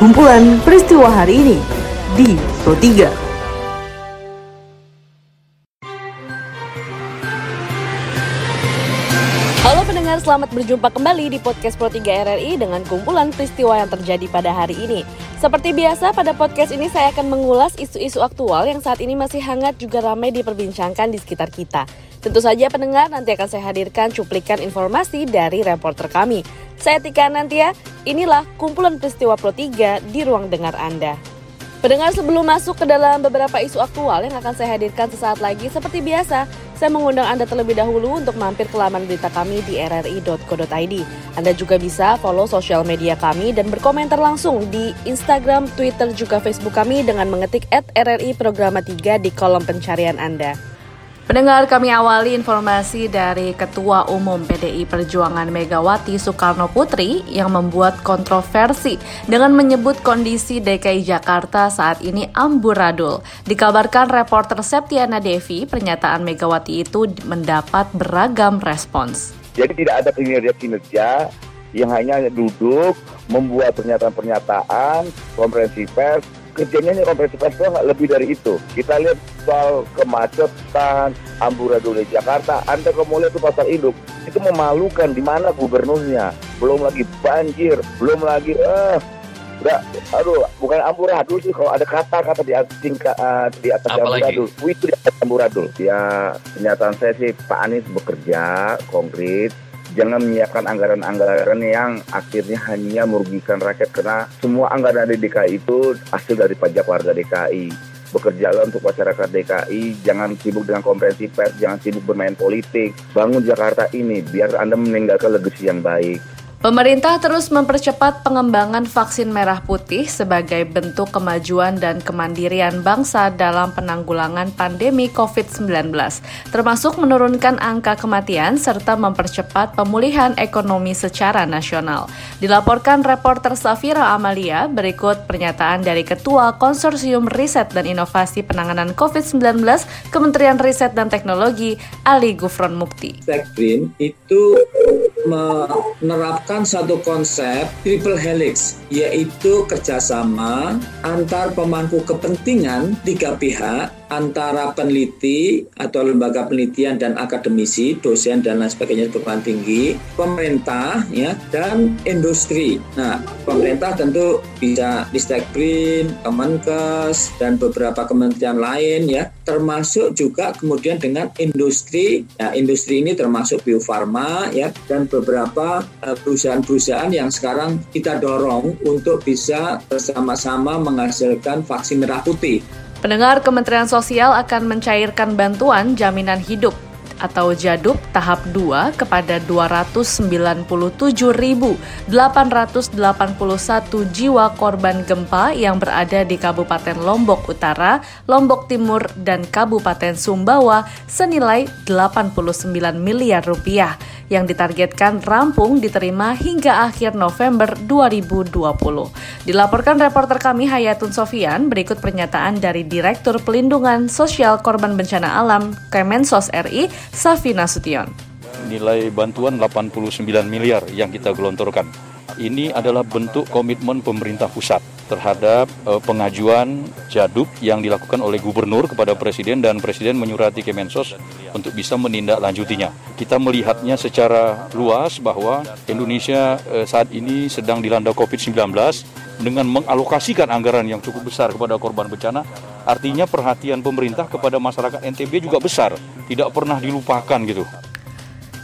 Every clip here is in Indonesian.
kumpulan peristiwa hari ini di Pro 3. Halo pendengar, selamat berjumpa kembali di podcast Pro 3 RRI dengan kumpulan peristiwa yang terjadi pada hari ini. Seperti biasa, pada podcast ini saya akan mengulas isu-isu aktual yang saat ini masih hangat juga ramai diperbincangkan di sekitar kita. Tentu saja pendengar nanti akan saya hadirkan cuplikan informasi dari reporter kami. Saya Tika Nantia, inilah kumpulan peristiwa Pro 3 di ruang dengar Anda. Pendengar sebelum masuk ke dalam beberapa isu aktual yang akan saya hadirkan sesaat lagi, seperti biasa, saya mengundang Anda terlebih dahulu untuk mampir ke laman berita kami di rri.co.id. Anda juga bisa follow sosial media kami dan berkomentar langsung di Instagram, Twitter, juga Facebook kami dengan mengetik at RRI Programa 3 di kolom pencarian Anda. Pendengar kami awali informasi dari Ketua Umum PDI Perjuangan Megawati Soekarno Putri yang membuat kontroversi dengan menyebut kondisi DKI Jakarta saat ini amburadul. Dikabarkan reporter Septiana Devi, pernyataan Megawati itu mendapat beragam respons. Jadi tidak ada kinerja-kinerja yang hanya duduk membuat pernyataan-pernyataan konferensi pers kerjanya ini konferensi pers itu nggak lebih dari itu. Kita lihat soal kemacetan, amburadul di Jakarta, Anda kalau lihat itu pasar induk, itu memalukan di mana gubernurnya. Belum lagi banjir, belum lagi eh udah aduh bukan amburadul sih kalau ada kata-kata di atas tingkat uh, di atas amburadul itu di atas amburadul ya pernyataan saya sih Pak Anies bekerja konkret jangan menyiapkan anggaran-anggaran yang akhirnya hanya merugikan rakyat karena semua anggaran di DKI itu hasil dari pajak warga DKI bekerjalah untuk masyarakat DKI, jangan sibuk dengan konferensi pers, jangan sibuk bermain politik, bangun Jakarta ini biar Anda meninggalkan legasi yang baik. Pemerintah terus mempercepat pengembangan vaksin merah putih sebagai bentuk kemajuan dan kemandirian bangsa dalam penanggulangan pandemi COVID-19, termasuk menurunkan angka kematian serta mempercepat pemulihan ekonomi secara nasional. Dilaporkan reporter Safira Amalia, berikut pernyataan dari Ketua Konsorsium Riset dan Inovasi Penanganan COVID-19 Kementerian Riset dan Teknologi, Ali Gufron Mukti. Green itu menerapkan satu konsep triple helix, yaitu kerjasama antar pemangku kepentingan tiga pihak antara peneliti atau lembaga penelitian dan akademisi, dosen dan lain sebagainya perguruan tinggi, pemerintah ya dan industri. Nah, pemerintah tentu bisa Distekbrin, Kemenkes dan beberapa kementerian lain ya, termasuk juga kemudian dengan industri. Ya, industri ini termasuk Bio Farma ya dan beberapa eh, perusahaan-perusahaan yang sekarang kita dorong untuk bisa bersama-sama menghasilkan vaksin merah putih. Pendengar Kementerian Sosial akan mencairkan bantuan jaminan hidup atau JADUP tahap 2 kepada 297.881 jiwa korban gempa yang berada di Kabupaten Lombok Utara, Lombok Timur, dan Kabupaten Sumbawa senilai 89 miliar rupiah yang ditargetkan rampung diterima hingga akhir November 2020. Dilaporkan reporter kami Hayatun Sofian, berikut pernyataan dari Direktur Pelindungan Sosial Korban Bencana Alam Kemensos RI, Safina Sution. Nilai bantuan 89 miliar yang kita gelontorkan. Ini adalah bentuk komitmen pemerintah pusat terhadap uh, pengajuan jaduk yang dilakukan oleh gubernur kepada presiden dan presiden menyurati Kemensos untuk bisa menindaklanjutinya. Kita melihatnya secara luas bahwa Indonesia uh, saat ini sedang dilanda Covid-19 dengan mengalokasikan anggaran yang cukup besar kepada korban bencana. Artinya perhatian pemerintah kepada masyarakat NTB juga besar, tidak pernah dilupakan gitu.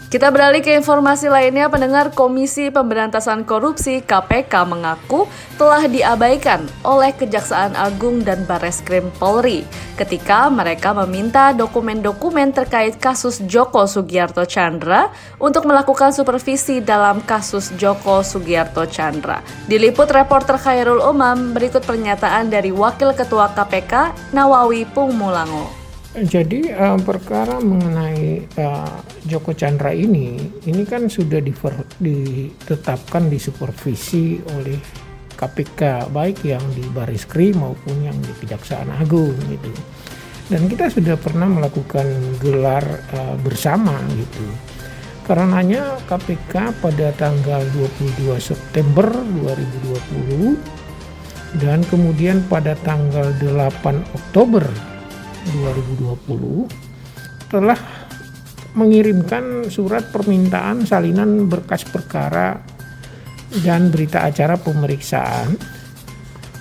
Kita beralih ke informasi lainnya, pendengar Komisi Pemberantasan Korupsi KPK mengaku telah diabaikan oleh Kejaksaan Agung dan Bareskrim Polri ketika mereka meminta dokumen-dokumen terkait kasus Joko Sugiarto Chandra untuk melakukan supervisi dalam kasus Joko Sugiarto Chandra. Diliput reporter Khairul Umam, berikut pernyataan dari Wakil Ketua KPK Nawawi Pungmulango. Jadi uh, perkara mengenai uh, Joko Chandra ini, ini kan sudah diver, ditetapkan disupervisi oleh KPK baik yang di Baris Krim maupun yang di Kejaksaan Agung gitu. Dan kita sudah pernah melakukan gelar uh, bersama gitu. Karenanya KPK pada tanggal 22 September 2020 dan kemudian pada tanggal 8 Oktober 2020 telah mengirimkan surat permintaan salinan berkas perkara dan berita acara pemeriksaan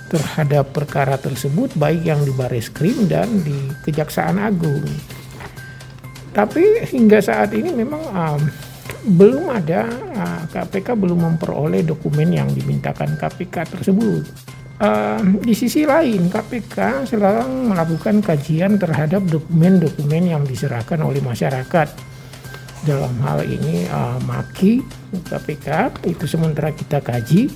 terhadap perkara tersebut baik yang di Baris Krim dan di Kejaksaan Agung. Tapi hingga saat ini memang um, belum ada uh, KPK belum memperoleh dokumen yang dimintakan KPK tersebut. Di sisi lain, KPK sedang melakukan kajian terhadap dokumen-dokumen yang diserahkan oleh masyarakat. Dalam hal ini uh, Maki KPK itu sementara kita kaji.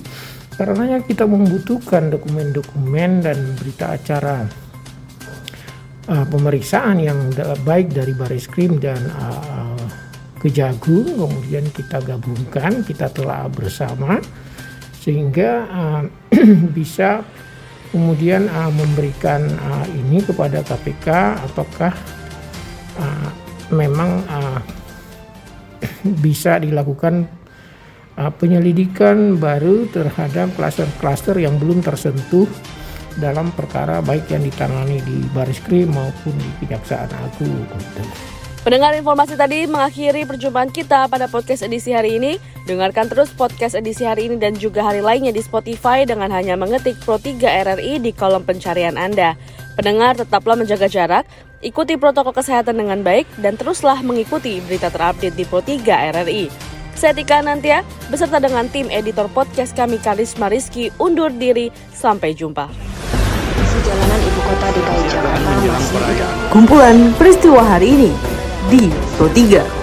Karena kita membutuhkan dokumen-dokumen dan berita acara uh, pemeriksaan yang baik dari baris krim dan uh, kejagung. Kemudian kita gabungkan kita telah bersama sehingga uh, bisa kemudian uh, memberikan uh, ini kepada KPK apakah uh, memang uh, bisa dilakukan uh, penyelidikan baru terhadap klaster-klaster yang belum tersentuh dalam perkara baik yang ditangani di Baris Krim maupun di Kejaksaan Agung. Pendengar informasi tadi mengakhiri perjumpaan kita pada podcast edisi hari ini. Dengarkan terus podcast edisi hari ini dan juga hari lainnya di Spotify dengan hanya mengetik Pro 3 RRI di kolom pencarian Anda. Pendengar tetaplah menjaga jarak, ikuti protokol kesehatan dengan baik, dan teruslah mengikuti berita terupdate di Pro 3 RRI. Saya Tika Nantia, beserta dengan tim editor podcast kami Karisma Rizky, undur diri. Sampai jumpa jalanan ibu kota DKI Jakarta masih Kumpulan peristiwa hari ini di Pro 3.